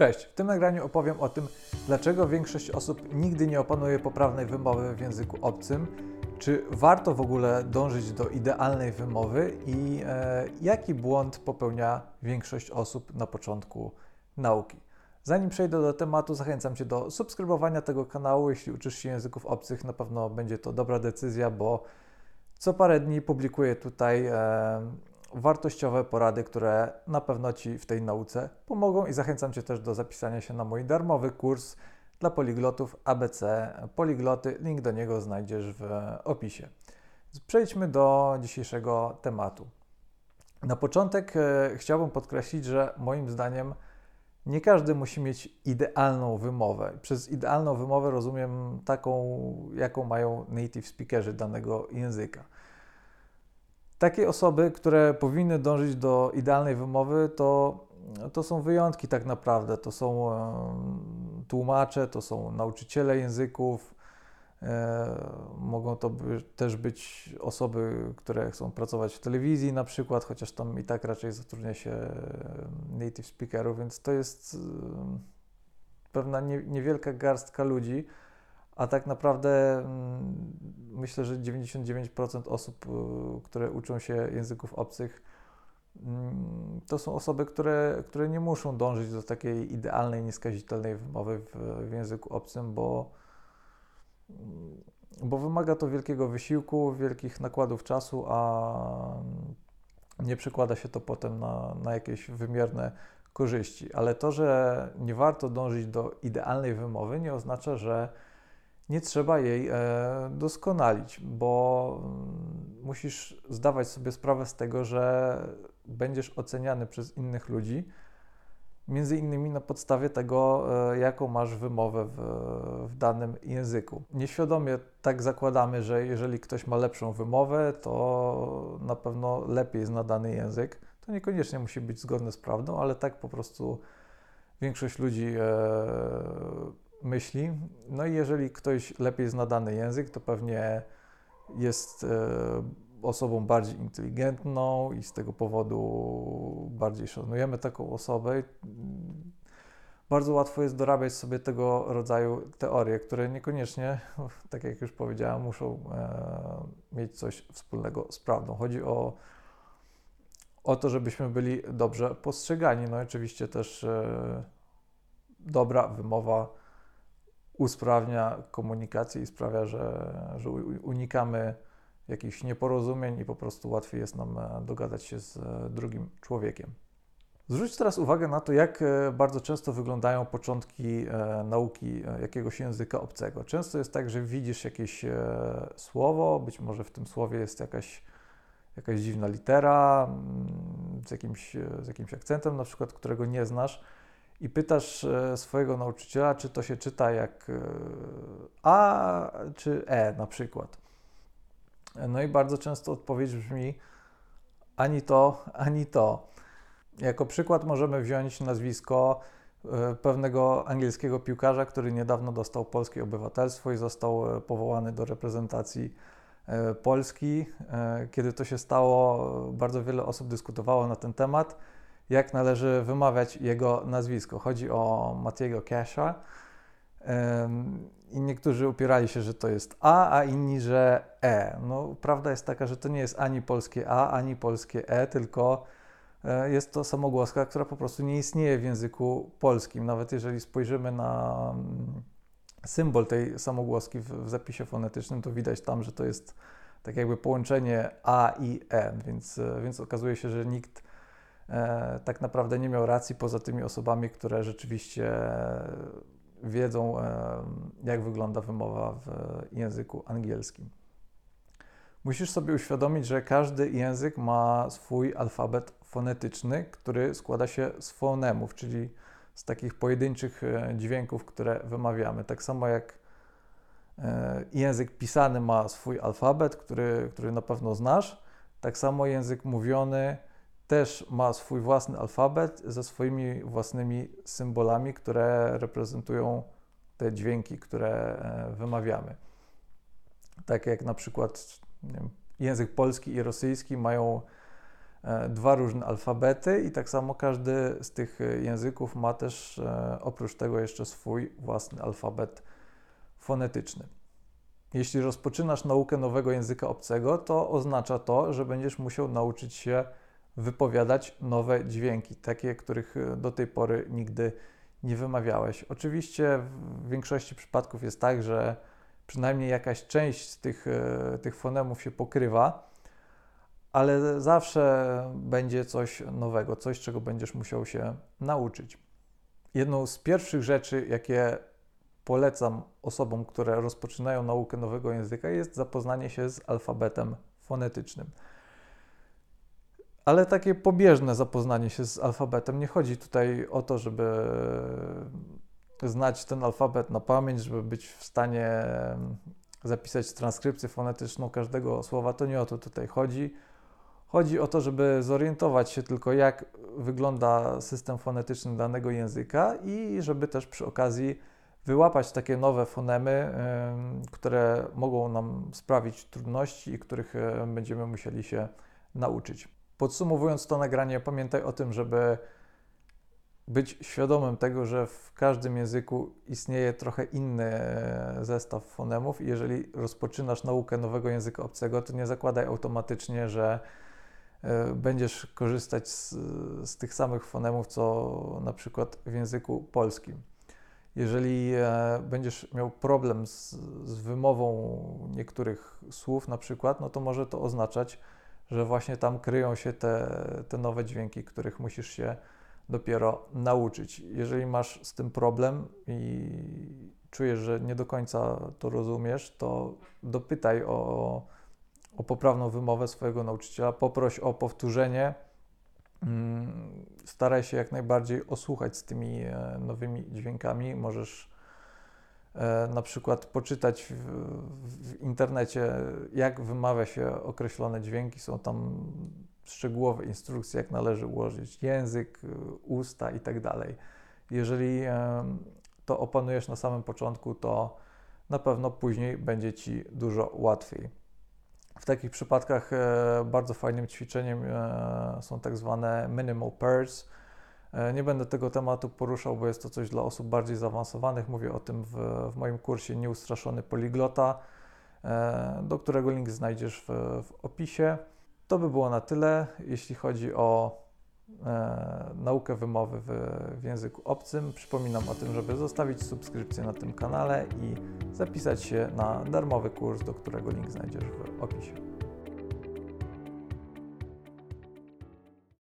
Cześć, w tym nagraniu opowiem o tym, dlaczego większość osób nigdy nie opanuje poprawnej wymowy w języku obcym, czy warto w ogóle dążyć do idealnej wymowy i e, jaki błąd popełnia większość osób na początku nauki. Zanim przejdę do tematu, zachęcam Cię do subskrybowania tego kanału. Jeśli uczysz się języków obcych, na pewno będzie to dobra decyzja, bo co parę dni publikuję tutaj e, wartościowe porady, które na pewno Ci w tej nauce pomogą i zachęcam Cię też do zapisania się na mój darmowy kurs dla poliglotów ABC Poligloty. Link do niego znajdziesz w opisie. Przejdźmy do dzisiejszego tematu. Na początek e, chciałbym podkreślić, że moim zdaniem nie każdy musi mieć idealną wymowę. Przez idealną wymowę rozumiem taką, jaką mają native speakerzy danego języka. Takie osoby, które powinny dążyć do idealnej wymowy, to, to są wyjątki tak naprawdę. To są tłumacze, to są nauczyciele języków, e, mogą to by, też być osoby, które chcą pracować w telewizji na przykład, chociaż tam i tak raczej zatrudnia się native speakerów, więc to jest pewna nie, niewielka garstka ludzi, a tak naprawdę mm, myślę, że 99% osób, y, które uczą się języków obcych, mm, to są osoby, które, które nie muszą dążyć do takiej idealnej, nieskazitelnej wymowy w, w języku obcym, bo, mm, bo wymaga to wielkiego wysiłku, wielkich nakładów czasu, a nie przekłada się to potem na, na jakieś wymierne korzyści. Ale to, że nie warto dążyć do idealnej wymowy, nie oznacza, że nie trzeba jej e, doskonalić, bo mm, musisz zdawać sobie sprawę z tego, że będziesz oceniany przez innych ludzi, między innymi na podstawie tego, e, jaką masz wymowę w, w, danym języku. Nieświadomie tak zakładamy, że jeżeli ktoś ma lepszą wymowę, to na pewno lepiej zna dany język. To niekoniecznie musi być zgodne z prawdą, ale tak po prostu większość ludzi e, myśli. No i jeżeli ktoś lepiej zna dany język, to pewnie jest e, osobą bardziej inteligentną i z tego powodu bardziej szanujemy taką osobę. Bardzo łatwo jest dorabiać sobie tego rodzaju teorie, które niekoniecznie, tak jak już powiedziałem, muszą e, mieć coś wspólnego z prawdą. Chodzi o, o to, żebyśmy byli dobrze postrzegani. No i oczywiście też e, dobra wymowa usprawnia komunikację i sprawia, że, że unikamy jakichś nieporozumień i po prostu łatwiej jest nam e, dogadać się z e, drugim człowiekiem. Zwróć teraz uwagę na to, jak e, bardzo często wyglądają początki nauki jakiegoś języka obcego. Często jest tak, że widzisz jakieś słowo, być może w tym słowie jest jakaś, jakaś dziwna litera mm, z jakimś, z jakimś akcentem, na przykład, którego nie znasz i pytasz e, swojego nauczyciela, czy to się czyta jak e, A czy E na przykład. No i bardzo często odpowiedź brzmi ani to, ani to. Jako przykład możemy wziąć nazwisko e, pewnego angielskiego piłkarza, który niedawno dostał polskie obywatelstwo i został powołany do reprezentacji Polski. Kiedy to się stało, bardzo wiele osób dyskutowało na ten temat jak należy wymawiać jego nazwisko. Chodzi o Matiego Casha. I niektórzy upierali się, że to jest A, a inni, że E. No, prawda jest taka, że to nie jest ani polskie A, ani polskie E, tylko e, jest to samogłoska, która po prostu nie istnieje w języku polskim. Nawet jeżeli spojrzymy na mm, symbol tej samogłoski w, zapisie fonetycznym, to widać tam, że to jest tak jakby połączenie A i E, więc, e, więc okazuje się, że nikt tak naprawdę nie miał racji poza tymi osobami, które rzeczywiście wiedzą, e, jak wygląda wymowa w języku angielskim. Musisz sobie uświadomić, że każdy język ma swój alfabet fonetyczny, który składa się z fonemów, czyli z takich pojedynczych e, dźwięków, które wymawiamy. Tak samo jak język pisany ma swój alfabet, który, który na pewno znasz, tak samo język mówiony też ma swój własny alfabet ze swoimi własnymi symbolami, które reprezentują te dźwięki, które e, wymawiamy. Tak jak na przykład wiem, język polski i rosyjski mają e, dwa różne alfabety i tak samo każdy z tych e, języków ma też oprócz tego jeszcze swój własny alfabet fonetyczny. Jeśli rozpoczynasz naukę nowego języka obcego, to oznacza to, że będziesz musiał nauczyć się wypowiadać nowe dźwięki, takie, których do tej pory nigdy nie wymawiałeś. Oczywiście w większości przypadków jest tak, że przynajmniej jakaś część z tych, e, tych fonemów się pokrywa, ale zawsze będzie coś nowego, coś, czego będziesz musiał się nauczyć. Jedną z pierwszych rzeczy, jakie polecam osobom, które rozpoczynają naukę nowego języka, jest zapoznanie się z alfabetem fonetycznym. Ale takie pobieżne zapoznanie się z alfabetem. Nie chodzi tutaj o to, żeby znać ten alfabet na pamięć, żeby być w stanie zapisać transkrypcję fonetyczną każdego słowa. To nie o to tutaj chodzi. Chodzi o to, żeby zorientować się tylko, jak wygląda system fonetyczny danego języka i żeby też przy okazji wyłapać takie nowe fonemy, które mogą nam sprawić trudności i których będziemy musieli się nauczyć. Podsumowując to nagranie, pamiętaj o tym, żeby być świadomym tego, że w każdym języku istnieje trochę inny e, zestaw fonemów i jeżeli rozpoczynasz naukę nowego języka obcego, to nie zakładaj automatycznie, że e, będziesz korzystać z, z tych samych fonemów, co na przykład w języku polskim. Jeżeli e, będziesz miał problem z, z wymową niektórych słów, na przykład, no to może to oznaczać, że właśnie tam kryją się te, te nowe dźwięki, których musisz się dopiero nauczyć. Jeżeli masz z tym problem i czujesz, że nie do końca to rozumiesz, to dopytaj o, o poprawną wymowę swojego nauczyciela, poproś o powtórzenie. Mm, staraj się jak najbardziej osłuchać z tymi e, nowymi dźwiękami. Możesz na przykład poczytać w, w internecie, jak wymawia się określone dźwięki. Są tam szczegółowe instrukcje, jak należy ułożyć język, y, usta i tak dalej. Jeżeli to opanujesz na samym początku, to na pewno później będzie Ci dużo łatwiej. W takich przypadkach e, bardzo fajnym ćwiczeniem e, są tak zwane minimal pairs. E, nie będę tego tematu poruszał, bo jest to coś dla osób bardziej zaawansowanych. Mówię o tym w, w moim kursie Nieustraszony Poliglota, do którego link znajdziesz w, w opisie. To by było na tyle, jeśli chodzi o e, naukę wymowy w, w języku obcym. Przypominam o tym, żeby zostawić subskrypcję na tym kanale i zapisać się na darmowy kurs, do którego link znajdziesz w opisie.